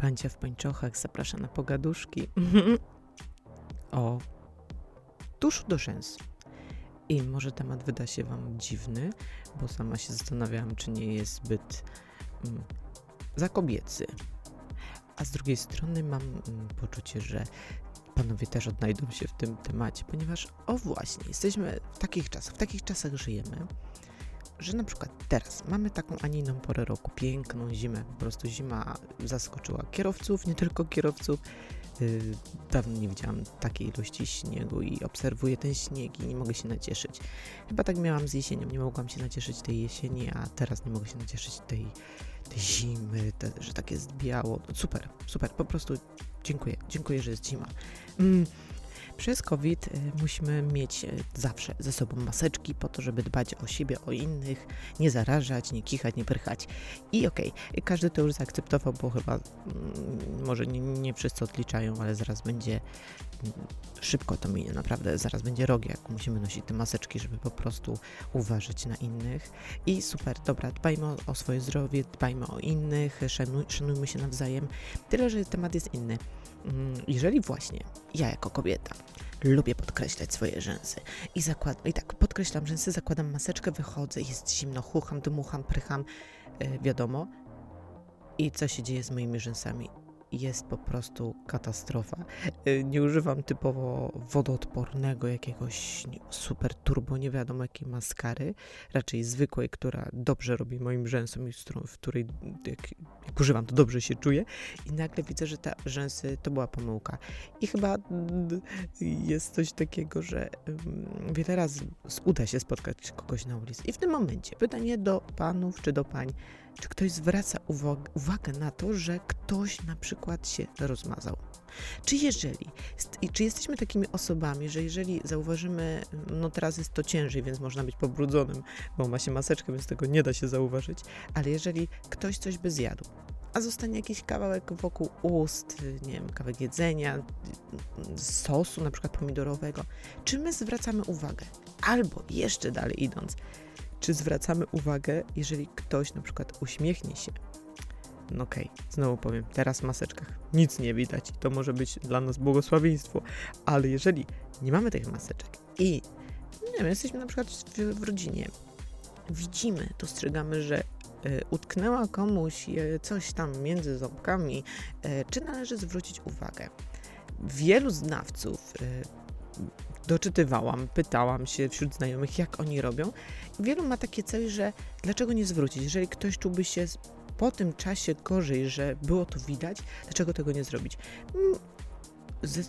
Pancia w pończochach zaprasza na pogaduszki o tuszu do rzęs. I może temat wyda się Wam dziwny, bo sama się zastanawiałam, czy nie jest zbyt mm, za kobiecy. A z drugiej strony mam mm, poczucie, że panowie też odnajdą się w tym temacie, ponieważ o właśnie, jesteśmy w takich czasach, w takich czasach żyjemy, że na przykład teraz mamy taką, a nie inną porę roku, piękną zimę, po prostu zima zaskoczyła kierowców, nie tylko kierowców. Yy, dawno nie widziałam takiej ilości śniegu i obserwuję ten śnieg i nie mogę się nacieszyć. Chyba tak miałam z jesienią, nie mogłam się nacieszyć tej jesieni, a teraz nie mogę się nacieszyć tej, tej zimy, te, że tak jest biało. Super, super, po prostu dziękuję, dziękuję, że jest zima. Mm, przez COVID y, musimy mieć y, zawsze ze sobą maseczki po to, żeby dbać o siebie, o innych, nie zarażać, nie kichać, nie prychać. I okej, okay, każdy to już zaakceptował, bo chyba mm, może nie, nie wszyscy odliczają, ale zaraz będzie mm, szybko to minie, naprawdę zaraz będzie rok, jak musimy nosić te maseczki, żeby po prostu uważać na innych. I super, dobra, dbajmy o, o swoje zdrowie, dbajmy o innych, szanuj, szanujmy się nawzajem. Tyle, że temat jest inny. Mm, jeżeli właśnie ja jako kobieta lubię podkreślać swoje rzęsy i zakładam, i tak podkreślam rzęsy, zakładam maseczkę, wychodzę, jest zimno, chucham, dmucham, prycham, yy, wiadomo. I co się dzieje z moimi rzęsami? Jest po prostu katastrofa. Y, nie używam typowo wodoodpornego jakiegoś super turbo, nie wiadomo jakiej maskary, raczej zwykłej, która dobrze robi moim rzęsom i w której jak, jak używam, to dobrze się czuję i nagle widzę, że te rzęsy to była pomyłka. I chyba jest coś takiego, że wiele razy uda się spotkać kogoś na ulicy. I w tym momencie pytanie do panów czy do pań, czy ktoś zwraca uwag uwagę na to, że ktoś na przykład się rozmazał? Czy jeżeli, czy jesteśmy takimi osobami, że jeżeli zauważymy, no teraz jest to ciężej, więc można być pobrudzonym, bo ma się maseczkę, więc tego nie da się zauważyć, ale jeżeli ktoś coś by zjadł, a zostanie jakiś kawałek wokół ust, nie wiem, kawałek jedzenia, sosu na przykład pomidorowego, czy my zwracamy uwagę? Albo jeszcze dalej idąc, czy zwracamy uwagę, jeżeli ktoś na przykład uśmiechnie się? No okej, okay, znowu powiem, teraz w maseczkach nic nie widać, to może być dla nas błogosławieństwo, ale jeżeli nie mamy tych maseczek i nie wiem, jesteśmy na przykład w, w rodzinie, widzimy, dostrzegamy, że y, utknęła komuś y, coś tam między ząbkami, y, czy należy zwrócić uwagę? Wielu znawców doczytywałam, pytałam się wśród znajomych, jak oni robią. Wielu ma takie cel, że dlaczego nie zwrócić? Jeżeli ktoś czułby się po tym czasie gorzej, że było to widać, dlaczego tego nie zrobić?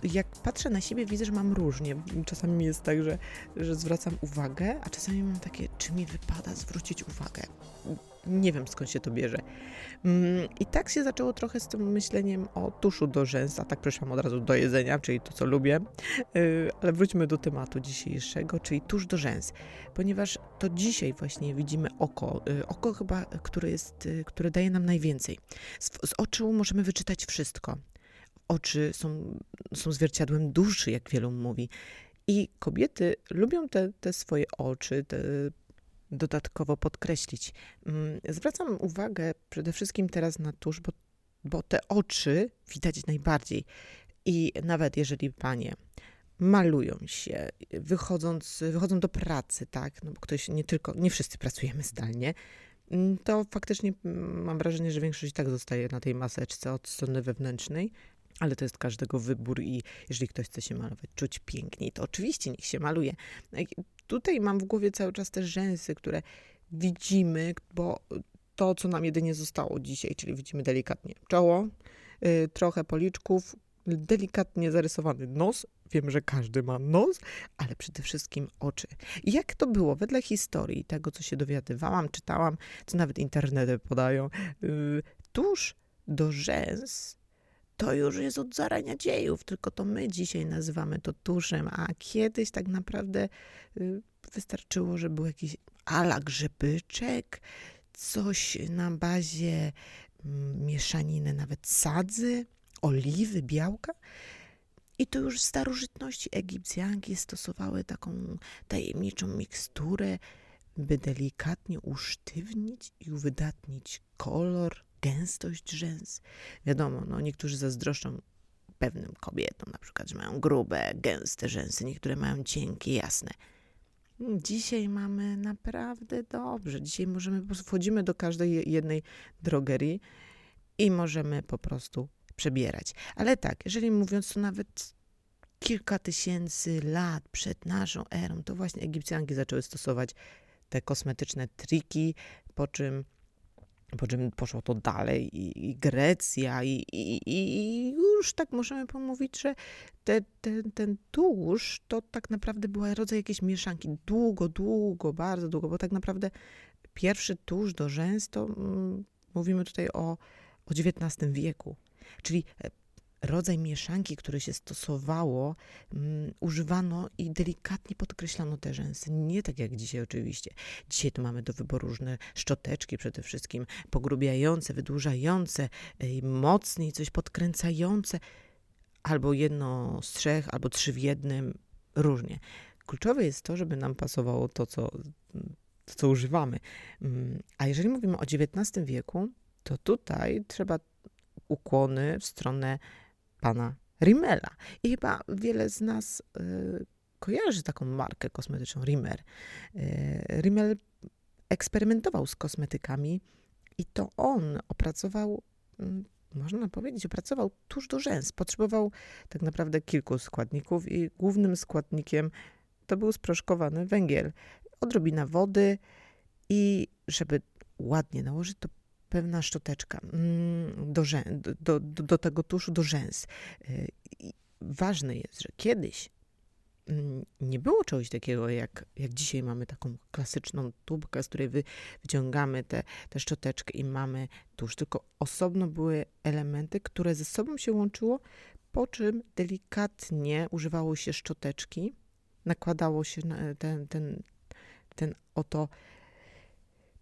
Jak patrzę na siebie, widzę, że mam różnie. Czasami jest tak, że, że zwracam uwagę, a czasami mam takie, czy mi wypada zwrócić uwagę. Nie wiem skąd się to bierze. Mm, I tak się zaczęło trochę z tym myśleniem o tuszu do rzęs, a tak przeszłam od razu do jedzenia, czyli to co lubię. Y, ale wróćmy do tematu dzisiejszego, czyli tusz do rzęs, ponieważ to dzisiaj właśnie widzimy oko. Y, oko chyba, które, jest, y, które daje nam najwięcej. Z, z oczu możemy wyczytać wszystko. Oczy są, są zwierciadłem duszy, jak wielu mówi. I kobiety lubią te, te swoje oczy, te dodatkowo podkreślić. Mm, zwracam uwagę przede wszystkim teraz na tusz, bo, bo te oczy widać najbardziej. I nawet jeżeli panie malują się, wychodząc, wychodzą do pracy, tak, no bo ktoś nie tylko, nie wszyscy pracujemy zdalnie, mm, to faktycznie mm, mam wrażenie, że większość tak zostaje na tej maseczce od strony wewnętrznej, ale to jest każdego wybór i jeżeli ktoś chce się malować, czuć piękniej, to oczywiście niech się maluje. Tutaj mam w głowie cały czas te rzęsy, które widzimy, bo to, co nam jedynie zostało dzisiaj, czyli widzimy delikatnie czoło, yy, trochę policzków, delikatnie zarysowany nos. Wiem, że każdy ma nos, ale przede wszystkim oczy. Jak to było wedle historii, tego co się dowiadywałam, czytałam, co nawet internety podają, yy, tuż do rzęs to już jest od zarania dziejów, tylko to my dzisiaj nazywamy to tuszem, a kiedyś tak naprawdę y, wystarczyło, że był jakiś ala grzybyczek, coś na bazie mm, mieszaniny nawet sadzy, oliwy, białka. I to już w starożytności Egipcjanki stosowały taką tajemniczą miksturę, by delikatnie usztywnić i uwydatnić kolor gęstość rzęs. Wiadomo, no niektórzy zazdroszczą pewnym kobietom, na przykład, że mają grube, gęste rzęsy, niektóre mają cienkie, jasne. Dzisiaj mamy naprawdę dobrze. Dzisiaj możemy, po prostu wchodzimy do każdej jednej drogerii i możemy po prostu przebierać. Ale tak, jeżeli mówiąc to nawet kilka tysięcy lat przed naszą erą, to właśnie Egipcjanki zaczęły stosować te kosmetyczne triki, po czym, po czym poszło to dalej i, i Grecja i, i, i, już tak możemy pomówić, że te, te, ten tusz to tak naprawdę była rodzaj jakiejś mieszanki. Długo, długo, bardzo długo, bo tak naprawdę pierwszy tusz do rzęs to mm, mówimy tutaj o, o XIX wieku. Czyli e, rodzaj mieszanki, który się stosowało, um, używano i delikatnie podkreślano te rzęsy. Nie tak jak dzisiaj oczywiście. Dzisiaj tu mamy do wyboru różne szczoteczki przede wszystkim, pogrubiające, wydłużające, y, mocniej coś podkręcające, albo jedno z trzech, albo trzy w jednym, różnie. Kluczowe jest to, żeby nam pasowało to, co, to, co używamy. A jeżeli mówimy o XIX wieku, to tutaj trzeba ukłony w stronę pana Rimmela. I chyba wiele z nas y, kojarzy taką markę kosmetyczną Rimmel. Y, Rimmel eksperymentował z kosmetykami i to on opracował, y, można powiedzieć, opracował tuż do rzęs. Potrzebował tak naprawdę kilku składników i głównym składnikiem to był sproszkowany węgiel. Odrobina wody i żeby ładnie nałożyć, to pewna szczoteczka mm, do, do, do, do tego tuszu do rzęs. Y, ważne jest, że kiedyś mm, nie było czegoś takiego, jak, jak dzisiaj mamy taką klasyczną tubkę, z której wy, wyciągamy tę te, te szczoteczkę i mamy tusz, tylko osobno były elementy, które ze sobą się łączyło, po czym delikatnie używało się szczoteczki, nakładało się ten, ten, ten oto,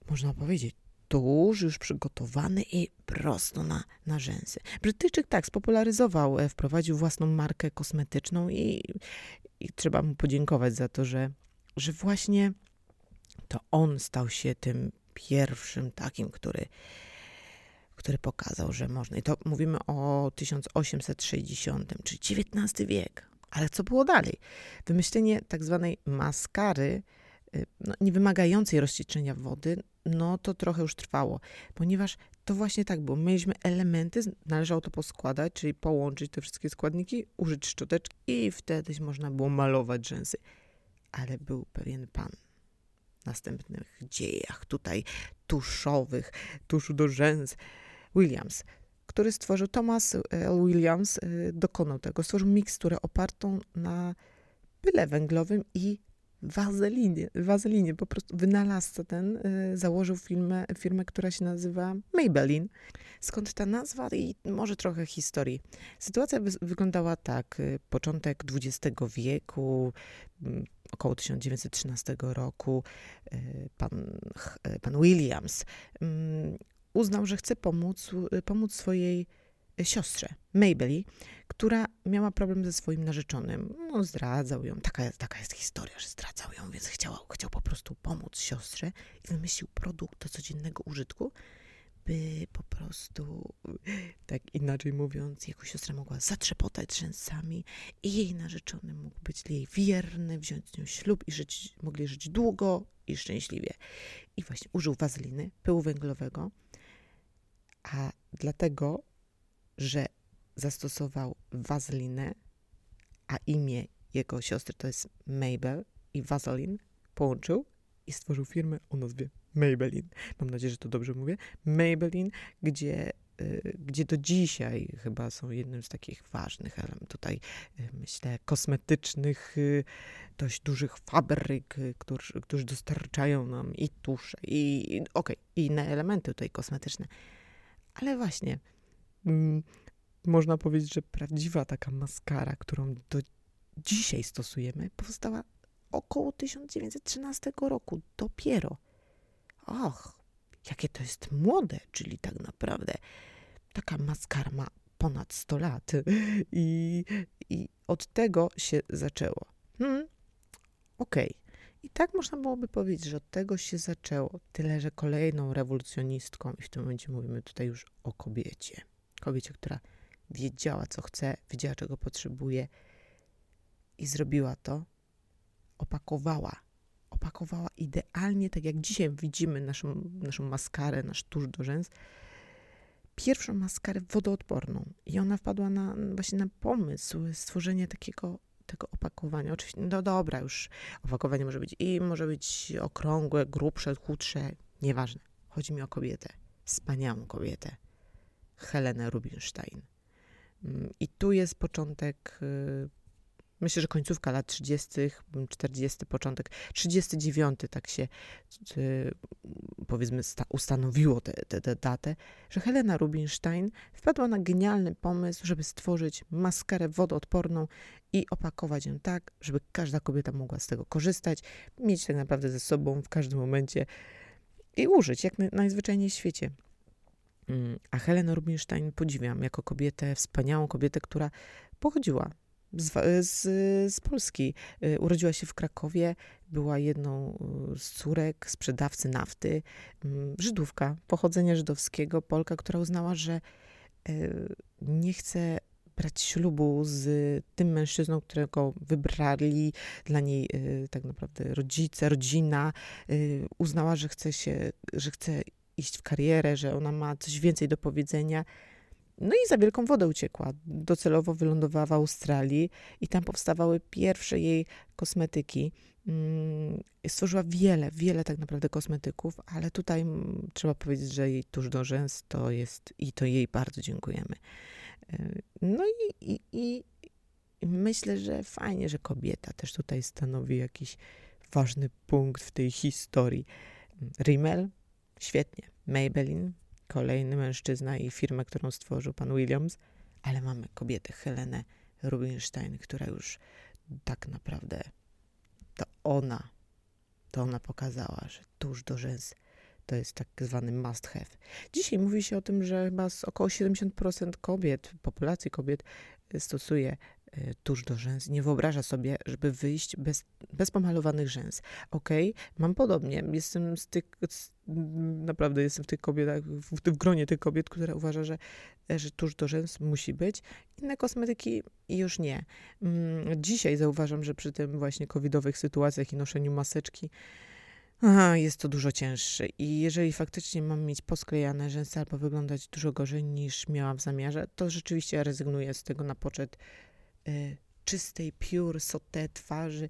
można powiedzieć, tuż już przygotowany i prosto na, na rzęsy. Brytyjczyk tak spopularyzował, e, wprowadził własną markę kosmetyczną i, i trzeba mu podziękować za to, że, że właśnie to on stał się tym pierwszym takim, który, który pokazał, że można. I to mówimy o 1860, czyli XIX wiek. Ale co było dalej? Wymyślenie tak zwanej maskary, y, no, nie wymagającej wody, no to trochę już trwało, ponieważ to właśnie tak było. Mieliśmy elementy, należało to poskładać, czyli połączyć te wszystkie składniki, użyć szczoteczki i wtedy można było malować rzęsy. Ale był pewien pan w następnych dziejach tutaj tuszowych, tuszu do rzęs, Williams, który stworzył, Thomas L. Williams y, dokonał tego, stworzył miksturę opartą na pyle węglowym i wazelinie, wazelinie. Po prostu wynalazca ten y, założył firmę, firmę, która się nazywa Maybelline. Skąd ta nazwa i może trochę historii. Sytuacja wy wyglądała tak. Y, początek XX wieku, y, około 1913 roku, y, pan, pan Williams mm, uznał, że chce pomóc, pomóc swojej siostrze, Maybelline, która miała problem ze swoim narzeczonym. No, zdradzał ją. Taka, taka jest historia, że zdradzał ją, więc chciał, chciał po prostu pomóc siostrze i wymyślił produkt do codziennego użytku, by po prostu, tak inaczej mówiąc, jego siostra mogła zatrzepotać rzęsami i jej narzeczony mógł być jej wierny, wziąć z nią ślub i żyć, mogli żyć długo i szczęśliwie. I właśnie użył wazeliny, pyłu węglowego, a dlatego że zastosował wazelinę, a imię jego siostry to jest Mabel i Vaseline połączył i stworzył firmę o nazwie Maybelline. Mam nadzieję, że to dobrze mówię. Maybelline, gdzie, y, gdzie do dzisiaj chyba są jednym z takich ważnych tutaj, y, myślę, kosmetycznych, y, dość dużych fabryk, którzy, którzy dostarczają nam i tusze, i, i okej, okay, i inne elementy tutaj kosmetyczne. Ale właśnie, Mm, można powiedzieć, że prawdziwa taka maskara, którą do dzisiaj stosujemy, powstała około 1913 roku. Dopiero. Och, jakie to jest młode, czyli tak naprawdę taka maskara ma ponad 100 lat. I, i od tego się zaczęło. Hmm, Okej. Okay. I tak można byłoby powiedzieć, że od tego się zaczęło. Tyle, że kolejną rewolucjonistką, i w tym momencie mówimy tutaj już o kobiecie. Kobiecie, która wiedziała, co chce, wiedziała, czego potrzebuje i zrobiła to, opakowała. Opakowała idealnie, tak jak dzisiaj widzimy naszą, naszą maskarę, nasz tusz do rzęs, pierwszą maskarę wodoodporną. I ona wpadła na, właśnie na pomysł stworzenia takiego tego opakowania. Oczywiście, no dobra, już opakowanie może być i może być okrągłe, grubsze, chudsze, nieważne. Chodzi mi o kobietę, wspaniałą kobietę, Helenę Rubinstein. Mm, I tu jest początek y, Myślę, że końcówka lat 30., 40., początek 39, tak się y, powiedzmy ustanowiło tę datę, że Helena Rubinstein wpadła na genialny pomysł, żeby stworzyć maskarę wodoodporną i opakować ją tak, żeby każda kobieta mogła z tego korzystać, mieć tak naprawdę ze sobą w każdym momencie i użyć, jak najzwyczajniej w świecie. Mm, a Helenę Rubinstein podziwiam jako kobietę, wspaniałą kobietę, która pochodziła z, z, z, Polski. Y, urodziła się w Krakowie, była jedną y, z córek sprzedawcy nafty, mm, Żydówka, pochodzenia żydowskiego, Polka, która uznała, że y, nie chce brać ślubu z tym mężczyzną, którego wybrali dla niej tak naprawdę rodzice, rodzina. Uznała, że chce się, że chce iść w karierę, że ona ma coś więcej do powiedzenia no i za wielką wodę uciekła. Docelowo wylądowała w Australii i tam powstawały pierwsze jej kosmetyki. Mm, stworzyła wiele, wiele tak naprawdę kosmetyków, ale tutaj mm, trzeba powiedzieć, że jej tuż do rzęs to jest i to jej bardzo dziękujemy. No i, i, i myślę, że fajnie, że kobieta też tutaj stanowi jakiś ważny punkt w tej historii. Rimmel, świetnie. Maybelline, kolejny mężczyzna i firmę, którą stworzył pan Williams, ale mamy kobietę Helenę Rubinstein, która już tak naprawdę to ona, to ona pokazała, że tuż do rzęs to jest tak zwany must have. Dzisiaj mówi się o tym, że chyba około 70% kobiet, populacji kobiet stosuje Y, tuż do rzęs, nie wyobraża sobie, żeby wyjść bez, bez pomalowanych rzęs. Okej, okay, mam podobnie. Jestem z tych, z, naprawdę jestem w tych kobietach, w, w gronie tych kobiet, które uważa, że, że tuż do rzęs musi być. Inne kosmetyki już nie. Mm, dzisiaj zauważam, że przy tym właśnie covidowych sytuacjach i noszeniu maseczki, Aha, jest to dużo cięższe i jeżeli faktycznie mam mieć posklejane rzęsy albo wyglądać dużo gorzej niż miałam w zamiarze, to rzeczywiście rezygnuję z tego na poczet czystej, pure, sote twarzy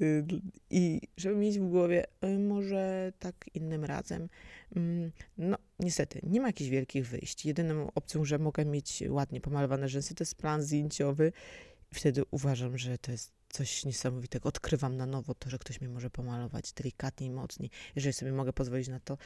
y, i żeby mieć w głowie, y, może tak innym razem. Mm, no, niestety, nie ma jakichś wielkich wyjść. Jedyną opcją, że mogę mieć ładnie pomalowane rzęsy, to jest plan zdjęciowy. Wtedy uważam, że to jest coś niesamowitego. Odkrywam na nowo to, że ktoś mnie może pomalować delikatniej, mocniej. Jeżeli sobie mogę pozwolić na to,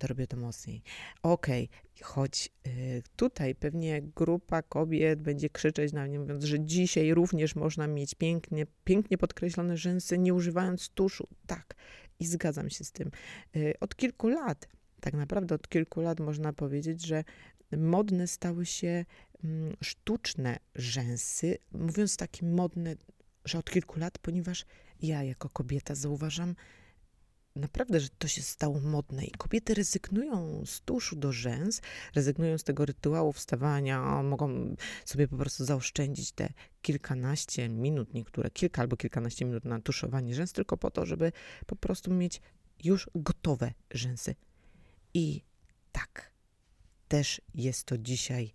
to robię to mocniej. Okej, okay, choć y, tutaj pewnie grupa kobiet będzie krzyczeć na mnie, mówiąc, że dzisiaj również można mieć pięknie, pięknie podkreślone rzęsy, nie używając tuszu. Tak, i zgadzam się z tym. Y, od kilku lat, tak naprawdę od kilku lat można powiedzieć, że modne stały się mm, sztuczne rzęsy. Mówiąc takie modne, że od kilku lat, ponieważ ja jako kobieta zauważam, naprawdę, że to się stało modne i kobiety rezygnują z tuszu do rzęs, rezygnują z tego rytuału wstawania, mogą sobie po prostu zaoszczędzić te kilkanaście minut, niektóre kilka albo kilkanaście minut na tuszowanie rzęs, tylko po to, żeby po prostu mieć już gotowe rzęsy. I tak, też jest to dzisiaj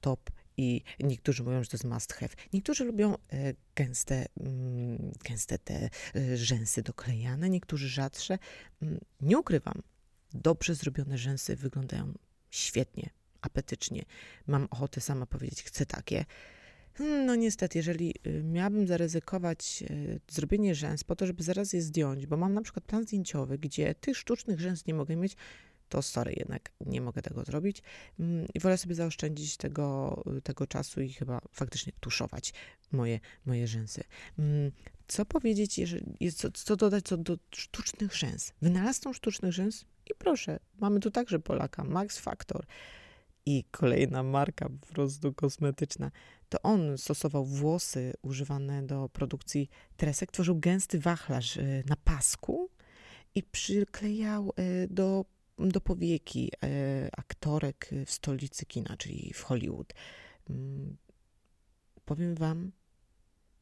top i niektórzy mówią, że to jest must have. Niektórzy lubią e, gęste, mm, gęste te e, rzęsy doklejane, niektórzy rzadsze. Mm, nie ukrywam, dobrze zrobione rzęsy wyglądają świetnie, apetycznie. Mam ochotę sama powiedzieć, chcę takie. Hmm, no niestety, jeżeli y, miałabym zaryzykować e, zrobienie rzęs po to, żeby zaraz je zdjąć, bo mam na przykład plan zdjęciowy, gdzie tych sztucznych rzęs nie mogę mieć, to sorry, jednak nie mogę tego zrobić. Mm, I wolę sobie zaoszczędzić tego, tego czasu i chyba faktycznie tuszować moje, moje rzęsy. Mm, co powiedzieć, co, co dodać co do sztucznych rzęs? Wynalazcą sztucznych rzęs i proszę, mamy tu także Polaka, Max Factor. i kolejna marka po prostu kosmetyczna. To on stosował włosy używane do produkcji tresek, tworzył gęsty wachlarz y, na pasku i przyklejał y, do, do powieki y, aktorek w stolicy kina, czyli w Hollywood. Mm, powiem wam,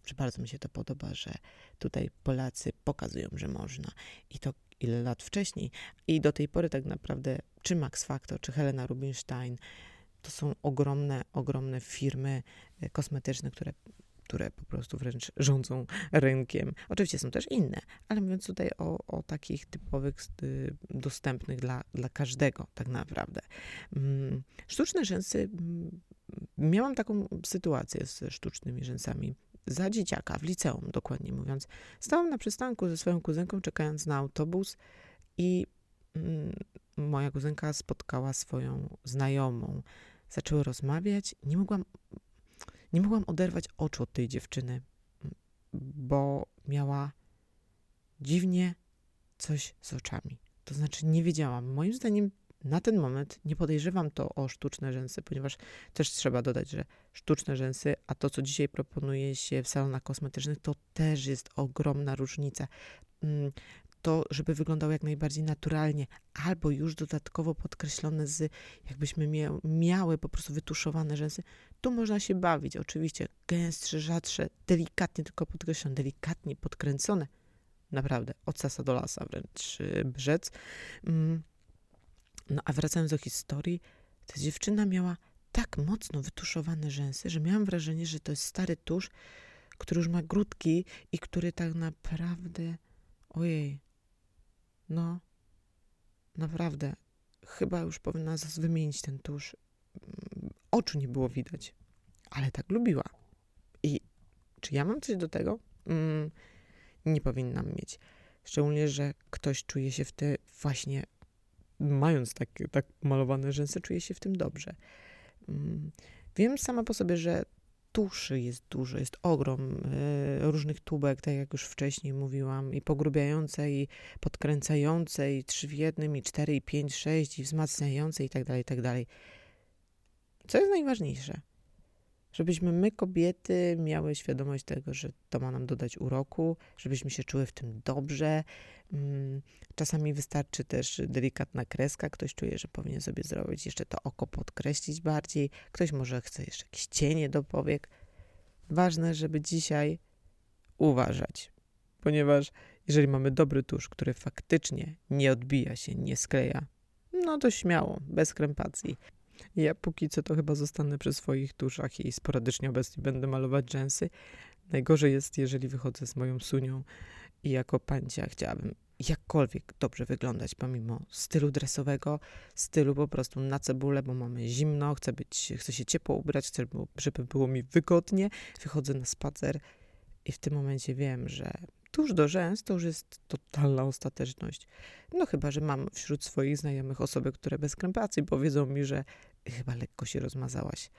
że bardzo mi się to podoba, że tutaj Polacy pokazują, że można. I to ile lat wcześniej. I do tej pory tak naprawdę, czy Max Factor, czy Helena Rubinstein, to są ogromne, ogromne firmy e, kosmetyczne, które które po prostu wręcz rządzą rynkiem. Oczywiście są też inne, ale mówiąc tutaj o, o takich typowych, y, dostępnych dla, dla każdego tak naprawdę. Mm, sztuczne rzęsy, mm, miałam taką sytuację z sztucznymi rzęsami za dzieciaka, w liceum dokładnie mówiąc. Stałam na przystanku ze swoją kuzynką, czekając na autobus i mm, moja kuzynka spotkała swoją znajomą. Zaczęły rozmawiać. Nie mogłam, nie mogłam oderwać oczu od tej dziewczyny, bo miała dziwnie coś z oczami. To znaczy nie wiedziałam. Moim zdaniem na ten moment nie podejrzewam to o sztuczne rzęsy, ponieważ też trzeba dodać, że sztuczne rzęsy, a to, co dzisiaj proponuje się w salonach kosmetycznych, to też jest ogromna różnica. To, żeby wyglądało jak najbardziej naturalnie, albo już dodatkowo podkreślone z, jakbyśmy mia miały po prostu wytuszowane rzęsy, tu można się bawić. Oczywiście gęstsze, rzadsze, delikatnie tylko podkreślone, delikatnie podkręcone. Naprawdę, od sasa do lasa wręcz brzec. Mm, no a wracając do historii, ta dziewczyna miała tak mocno wytuszowane rzęsy, że miałam wrażenie, że to jest stary tusz, który już ma grudki i który tak naprawdę, ojej, no, naprawdę, chyba już powinna wymienić ten tusz. Oczu nie było widać, ale tak lubiła. I czy ja mam coś do tego? Mm, nie powinnam mieć. Szczególnie, że ktoś czuje się w te właśnie mając tak, tak malowane rzęsy, czuję się w tym dobrze. Mm, wiem sama po sobie, że tuszy jest dużo, jest ogrom y, różnych tubek, tak jak już wcześniej mówiłam, i pogrubiające, i podkręcające, i trzy w jednym, i cztery, i pięć, sześć, i wzmacniające, i tak dalej, i tak dalej. Co jest najważniejsze? Żebyśmy my, kobiety, miały świadomość tego, że to ma nam dodać uroku, żebyśmy się czuły w tym dobrze. Mm, czasami wystarczy też delikatna kreska, ktoś czuje, że powinien sobie zrobić jeszcze to oko podkreślić bardziej, ktoś może chce jeszcze jakieś cienie do powiek. Ważne, żeby dzisiaj uważać, ponieważ jeżeli mamy dobry tusz, który faktycznie nie odbija się, nie skleja, no to śmiało, bez krępacji. Ja póki co to chyba zostanę przy swoich tuszach i sporadycznie obecnie będę malować rzęsy. Najgorzej jest, jeżeli wychodzę z moją sunią i jako pancia chciałabym jakkolwiek dobrze wyglądać, pomimo stylu dresowego, stylu po prostu na cebulę, bo mamy zimno, chcę, być, chcę się ciepło ubrać, chcę, żeby było mi wygodnie. Wychodzę na spacer i w tym momencie wiem, że tuż do rzęs to już jest totalna ostateczność. No chyba, że mam wśród swoich znajomych osoby, które bez krępacji powiedzą mi, że chyba lekko się rozmazałaś.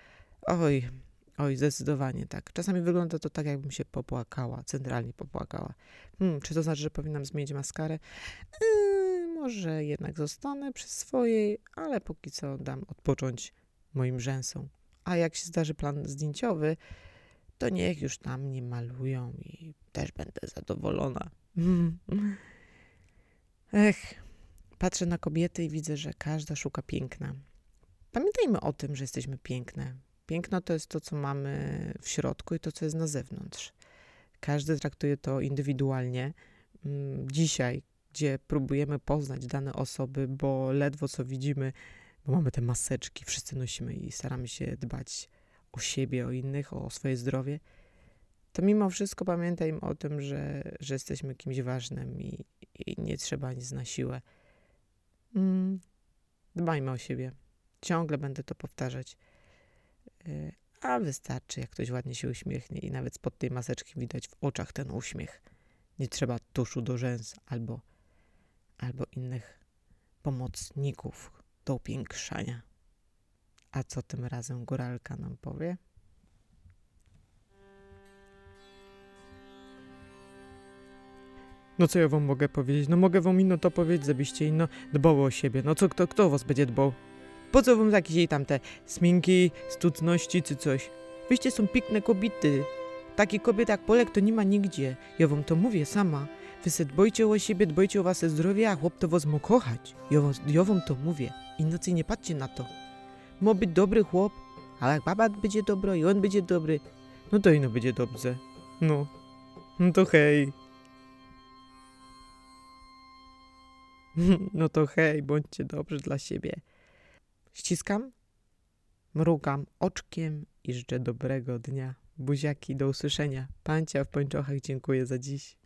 Oj, oj, zdecydowanie tak. Czasami wygląda to tak, jakbym się popłakała, centralnie popłakała. Hmm, czy to znaczy, że powinnam zmienić maskarę? Yy, może jednak zostanę przy swojej, ale póki co dam odpocząć moim rzęsom. A jak się zdarzy plan zdjęciowy, to niech już tam mnie malują i też będę zadowolona. Ech, patrzę na kobiety i widzę, że każda szuka piękna. Pamiętajmy o tym, że jesteśmy piękne. Piękno to jest to, co mamy w środku i to, co jest na zewnątrz. Każdy traktuje to indywidualnie. Mm, dzisiaj, gdzie próbujemy poznać dane osoby, bo ledwo co widzimy, bo mamy te maseczki, wszyscy nosimy i staramy się dbać o siebie, o innych, o swoje zdrowie, to mimo wszystko pamiętaj o tym, że, że jesteśmy kimś ważnym i, i nie trzeba nic na siłę. Mm, dbajmy o siebie. Ciągle będę to powtarzać. Y, a wystarczy, jak ktoś ładnie się uśmiechnie i nawet spod tej maseczki widać w oczach ten uśmiech. Nie trzeba tuszu do rzęs albo, albo innych pomocników do upiększania. A co tym razem góralka nam powie? No co ja wam mogę powiedzieć? No mogę wam ino to powiedzieć, żebyście ino dbało o siebie. No co, kto, kto was będzie dbał? Po co wam jakieś tam te sminki, sztuczności czy coś? Wyście są piękne kobiety. Takie kobiety jak Polek to nie ma nigdzie. Ja wam to mówię sama. Wy se dbajcie o siebie, dbajcie o wasze zdrowie, a chłop to was ma kochać. Ja wam, ja wam to mówię. Inaczej nie patrzcie na to. Ma być dobry chłop, ale jak baba będzie dobra i on będzie dobry, no to ino będzie dobrze. No. No to hej. No to hej, bądźcie dobrzy dla siebie. Ściskam, mrugam oczkiem i życzę dobrego dnia. Buziaki, do usłyszenia. Pancia w pończochach, dziękuję za dziś.